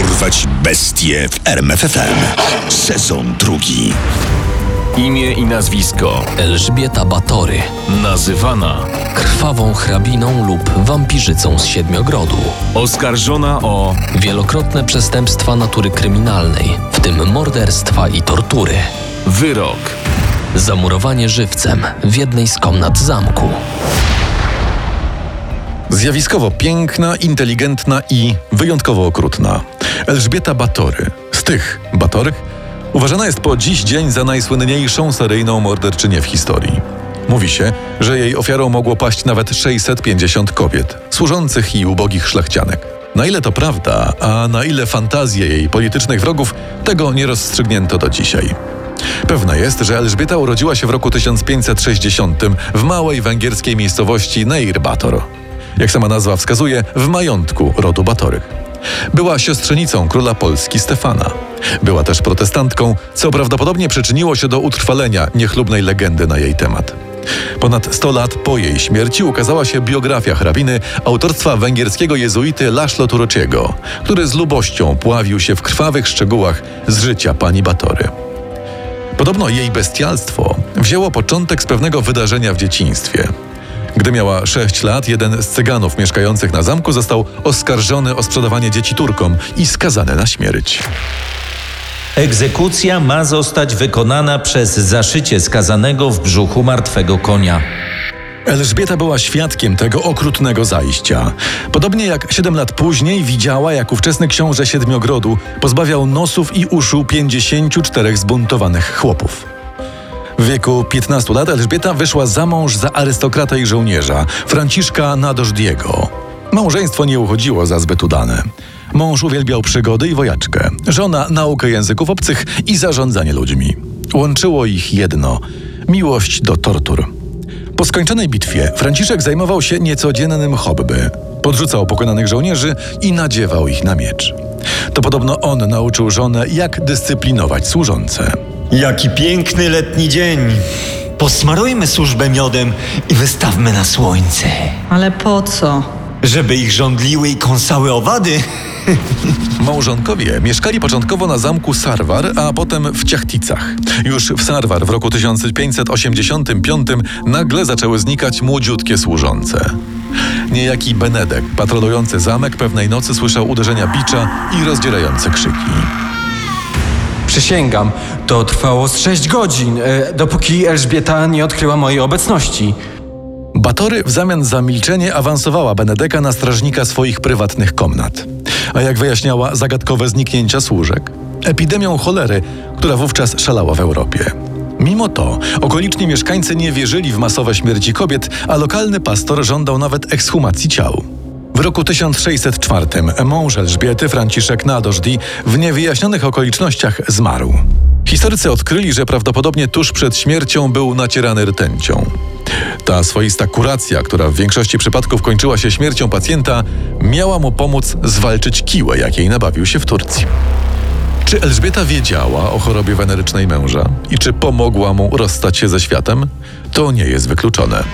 Porwać bestie w RMFFM. Sezon drugi. Imię i nazwisko. Elżbieta Batory, Nazywana. krwawą hrabiną lub wampirzycą z Siedmiogrodu. Oskarżona o Wielokrotne przestępstwa natury kryminalnej, w tym morderstwa i tortury. wyrok. Zamurowanie żywcem w jednej z komnat zamku. Zjawiskowo piękna, inteligentna i wyjątkowo okrutna. Elżbieta Batory, z tych Batorych, uważana jest po dziś dzień za najsłynniejszą seryjną morderczynię w historii. Mówi się, że jej ofiarą mogło paść nawet 650 kobiet, służących i ubogich szlachcianek. Na ile to prawda, a na ile fantazje jej politycznych wrogów, tego nie rozstrzygnięto do dzisiaj. Pewne jest, że Elżbieta urodziła się w roku 1560 w małej węgierskiej miejscowości Neir Bator. Jak sama nazwa wskazuje, w majątku rodu Batorych. Była siostrzenicą króla Polski Stefana. Była też protestantką, co prawdopodobnie przyczyniło się do utrwalenia niechlubnej legendy na jej temat. Ponad 100 lat po jej śmierci ukazała się biografia hrabiny autorstwa węgierskiego jezuity Laszlo Turociego, który z lubością pławił się w krwawych szczegółach z życia pani Batory. Podobno jej bestialstwo wzięło początek z pewnego wydarzenia w dzieciństwie. Gdy miała 6 lat, jeden z cyganów mieszkających na zamku został oskarżony o sprzedawanie dzieci Turkom i skazany na śmierć. Egzekucja ma zostać wykonana przez zaszycie skazanego w brzuchu martwego konia. Elżbieta była świadkiem tego okrutnego zajścia. Podobnie jak 7 lat później widziała, jak ówczesny książę Siedmiogrodu pozbawiał nosów i uszu 54 zbuntowanych chłopów. W wieku 15 lat Elżbieta wyszła za mąż za arystokratę i żołnierza, Franciszka Nadożdiego. Małżeństwo nie uchodziło za zbyt udane. Mąż uwielbiał przygody i wojaczkę, żona naukę języków obcych i zarządzanie ludźmi. Łączyło ich jedno miłość do tortur. Po skończonej bitwie Franciszek zajmował się niecodziennym hobby. Podrzucał pokonanych żołnierzy i nadziewał ich na miecz. To podobno on nauczył żonę, jak dyscyplinować służące. Jaki piękny letni dzień. Posmarujmy służbę miodem i wystawmy na słońce. Ale po co? Żeby ich żądliły i kąsały owady. Małżonkowie mieszkali początkowo na zamku Sarwar, a potem w Ciachticach. Już w Sarwar w roku 1585 nagle zaczęły znikać młodziutkie służące. Niejaki Benedek, patrolujący zamek, pewnej nocy słyszał uderzenia bicza i rozdzierające krzyki. Przysięgam, to trwało z sześć godzin, e, dopóki Elżbieta nie odkryła mojej obecności. Batory w zamian za milczenie awansowała Benedeka na strażnika swoich prywatnych komnat. A jak wyjaśniała zagadkowe zniknięcia służek? Epidemią cholery, która wówczas szalała w Europie. Mimo to okoliczni mieszkańcy nie wierzyli w masowe śmierci kobiet, a lokalny pastor żądał nawet ekshumacji ciał. W roku 1604 mąż Elżbiety, Franciszek Nadożdi, w niewyjaśnionych okolicznościach zmarł. Historycy odkryli, że prawdopodobnie tuż przed śmiercią był nacierany rtęcią. Ta swoista kuracja, która w większości przypadków kończyła się śmiercią pacjenta, miała mu pomóc zwalczyć kiłę, jakiej nabawił się w Turcji. Czy Elżbieta wiedziała o chorobie wenerycznej męża i czy pomogła mu rozstać się ze światem? To nie jest wykluczone.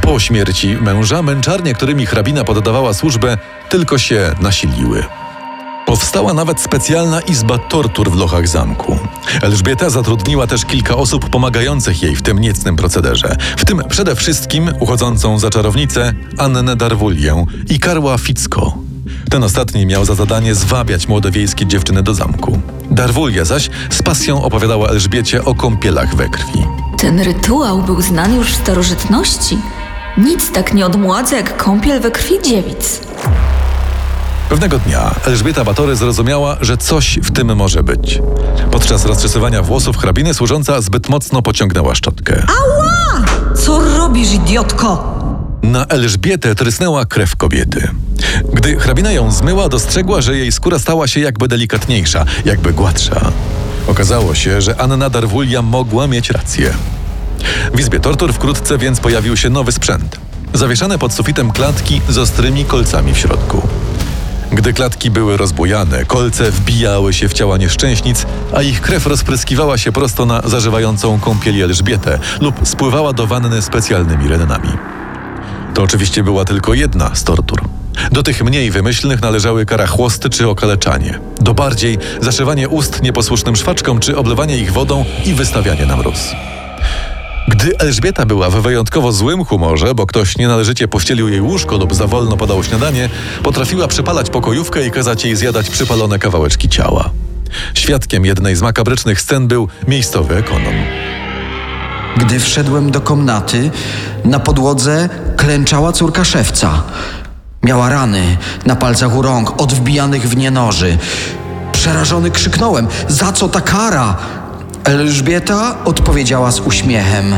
Po śmierci męża męczarnie, którymi hrabina poddawała służbę, tylko się nasiliły. Powstała nawet specjalna izba tortur w lochach zamku. Elżbieta zatrudniła też kilka osób pomagających jej w tym niecnym procederze, w tym przede wszystkim uchodzącą za czarownicę Annę Darwulię i Karła Ficko. Ten ostatni miał za zadanie zwabiać młode wiejskie dziewczyny do zamku. Darwulia zaś z pasją opowiadała Elżbiecie o kąpielach we krwi. Ten rytuał był znany już w starożytności. Nic tak nie odmładza jak kąpiel we krwi dziewic. Pewnego dnia Elżbieta Batory zrozumiała, że coś w tym może być. Podczas rozczesywania włosów hrabiny służąca zbyt mocno pociągnęła szczotkę. Co robisz, idiotko? Na Elżbietę trysnęła krew kobiety. Gdy hrabina ją zmyła, dostrzegła, że jej skóra stała się jakby delikatniejsza, jakby gładsza. Okazało się, że Anna Darwulia mogła mieć rację. W izbie tortur wkrótce więc pojawił się nowy sprzęt. Zawieszane pod sufitem klatki z ostrymi kolcami w środku. Gdy klatki były rozbujane, kolce wbijały się w ciała nieszczęśnic, a ich krew rozpryskiwała się prosto na zażywającą kąpieli Elżbietę lub spływała do wanny specjalnymi renami. To oczywiście była tylko jedna z tortur. Do tych mniej wymyślnych należały kara chłosty czy okaleczanie. Do bardziej zaszywanie ust nieposłusznym szwaczkom czy oblewanie ich wodą i wystawianie na mróz. Gdy Elżbieta była w wyjątkowo złym humorze, bo ktoś nienależycie pościelił jej łóżko lub za wolno podał śniadanie, potrafiła przypalać pokojówkę i kazać jej zjadać przypalone kawałeczki ciała. Świadkiem jednej z makabrycznych scen był miejscowy ekonom. Gdy wszedłem do komnaty, na podłodze klęczała córka szewca. Miała rany na palcach u rąk, od wbijanych w nie noży. Przerażony krzyknąłem: Za co ta kara? Elżbieta odpowiedziała z uśmiechem.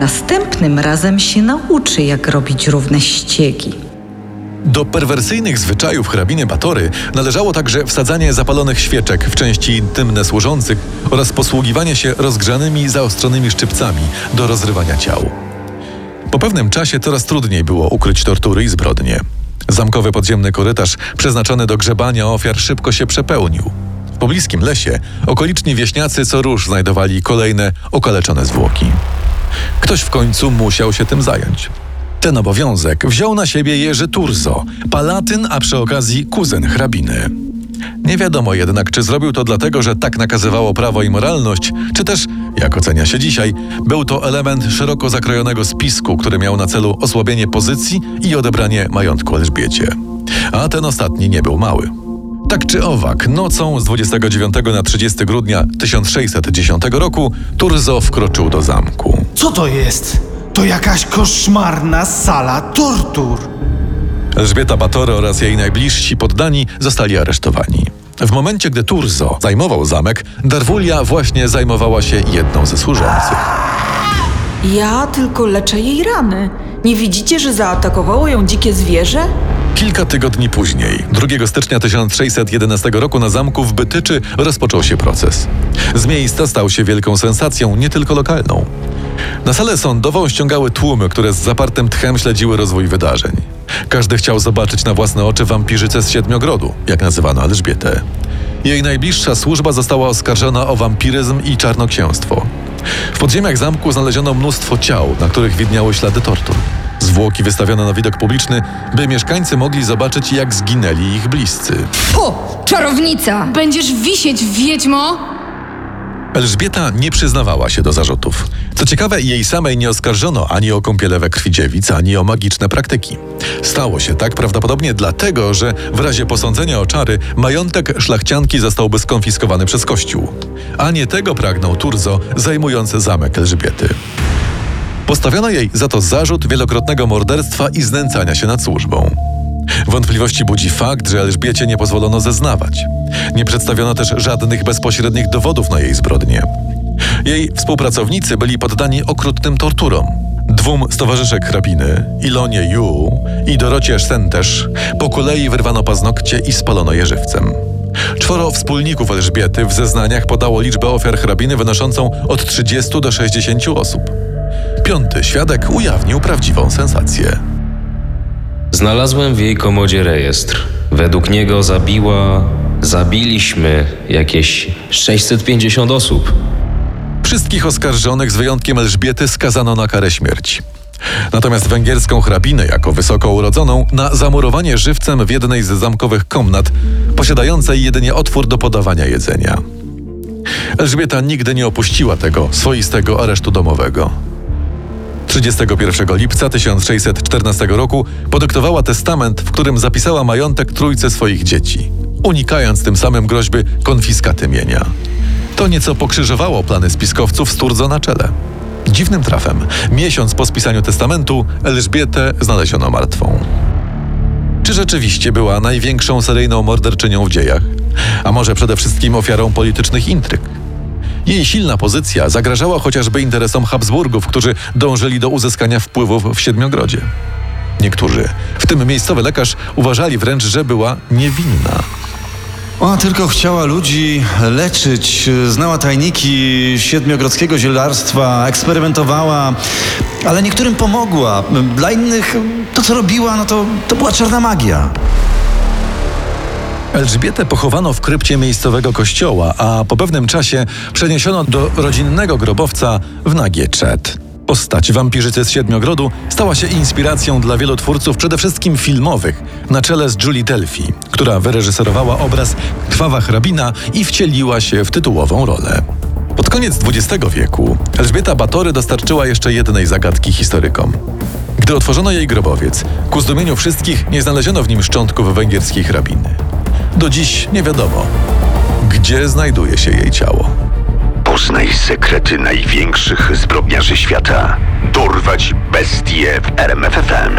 Następnym razem się nauczy, jak robić równe ściegi. Do perwersyjnych zwyczajów hrabiny Batory należało także wsadzanie zapalonych świeczek w części intymne służących oraz posługiwanie się rozgrzanymi, zaostrzonymi szczypcami do rozrywania ciał. Po pewnym czasie coraz trudniej było ukryć tortury i zbrodnie. Zamkowy podziemny korytarz przeznaczony do grzebania ofiar szybko się przepełnił. W pobliskim lesie okoliczni wieśniacy co róż znajdowali kolejne okaleczone zwłoki. Ktoś w końcu musiał się tym zająć. Ten obowiązek wziął na siebie Jerzy Turzo, palatyn, a przy okazji kuzyn hrabiny. Nie wiadomo jednak, czy zrobił to dlatego, że tak nakazywało prawo i moralność, czy też, jak ocenia się dzisiaj, był to element szeroko zakrojonego spisku, który miał na celu osłabienie pozycji i odebranie majątku Elżbiecie. A ten ostatni nie był mały. Tak czy owak, nocą z 29 na 30 grudnia 1610 roku Turzo wkroczył do zamku. Co to jest? To jakaś koszmarna sala tortur. Elżbieta Batory oraz jej najbliżsi poddani zostali aresztowani. W momencie, gdy Turzo zajmował zamek, Darwulia właśnie zajmowała się jedną ze służących. Ja tylko leczę jej rany. Nie widzicie, że zaatakowało ją dzikie zwierzę? Kilka tygodni później, 2 stycznia 1611 roku na zamku w Bytyczy rozpoczął się proces. Z miejsca stał się wielką sensacją, nie tylko lokalną. Na salę sądową ściągały tłumy, które z zapartym tchem śledziły rozwój wydarzeń. Każdy chciał zobaczyć na własne oczy wampirzycę z Siedmiogrodu, jak nazywano Elżbietę. Jej najbliższa służba została oskarżona o wampiryzm i czarnoksięstwo. W podziemiach zamku znaleziono mnóstwo ciał, na których widniały ślady tortur. Zwłoki wystawiono na widok publiczny, by mieszkańcy mogli zobaczyć, jak zginęli ich bliscy. Fu, czarownica! Będziesz wisieć, wiedźmo! Elżbieta nie przyznawała się do zarzutów. Co ciekawe, jej samej nie oskarżono ani o kąpiele we krwi dziewic, ani o magiczne praktyki. Stało się tak prawdopodobnie dlatego, że w razie posądzenia o czary majątek szlachcianki zostałby skonfiskowany przez Kościół. A nie tego pragnął Turzo, zajmujący zamek Elżbiety. Postawiono jej za to zarzut wielokrotnego morderstwa i znęcania się nad służbą. Wątpliwości budzi fakt, że Elżbiecie nie pozwolono zeznawać. Nie przedstawiono też żadnych bezpośrednich dowodów na jej zbrodnie. Jej współpracownicy byli poddani okrutnym torturom. Dwóm z towarzyszek hrabiny, Ilonie Yu i Dorocie Sentesz, po kolei wyrwano paznokcie i spalono je żywcem. Czworo wspólników Elżbiety w zeznaniach podało liczbę ofiar hrabiny wynoszącą od 30 do 60 osób. Piąty świadek ujawnił prawdziwą sensację. Znalazłem w jej komodzie rejestr. Według niego zabiła. Zabiliśmy jakieś 650 osób. Wszystkich oskarżonych z wyjątkiem Elżbiety skazano na karę śmierci. Natomiast węgierską hrabinę, jako wysoko urodzoną, na zamurowanie żywcem w jednej z zamkowych komnat, posiadającej jedynie otwór do podawania jedzenia. Elżbieta nigdy nie opuściła tego swoistego aresztu domowego. 31 lipca 1614 roku podyktowała testament, w którym zapisała majątek trójce swoich dzieci, unikając tym samym groźby konfiskaty mienia. To nieco pokrzyżowało plany spiskowców z Turzo na czele. Dziwnym trafem, miesiąc po spisaniu testamentu, Elżbietę znaleziono martwą. Czy rzeczywiście była największą seryjną morderczynią w dziejach? A może przede wszystkim ofiarą politycznych intryg? Jej silna pozycja zagrażała chociażby interesom Habsburgów, którzy dążyli do uzyskania wpływów w Siedmiogrodzie. Niektórzy, w tym miejscowy lekarz, uważali wręcz, że była niewinna. Ona tylko chciała ludzi leczyć, znała tajniki siedmiogrodzkiego zielarstwa, eksperymentowała, ale niektórym pomogła. Dla innych to, co robiła, no to, to była czarna magia. Elżbietę pochowano w krypcie miejscowego kościoła, a po pewnym czasie przeniesiono do rodzinnego grobowca w Nagieczet. Postać wampirzycy z Siedmiogrodu stała się inspiracją dla wielu twórców, przede wszystkim filmowych, na czele z Julie Delphi, która wyreżyserowała obraz Krwawa hrabina i wcieliła się w tytułową rolę. Pod koniec XX wieku Elżbieta Batory dostarczyła jeszcze jednej zagadki historykom. Gdy otworzono jej grobowiec, ku zdumieniu wszystkich nie znaleziono w nim szczątków węgierskiej hrabiny. Do dziś nie wiadomo, gdzie znajduje się jej ciało. Poznaj sekrety największych zbrodniarzy świata. Dorwać bestie w RMFFM.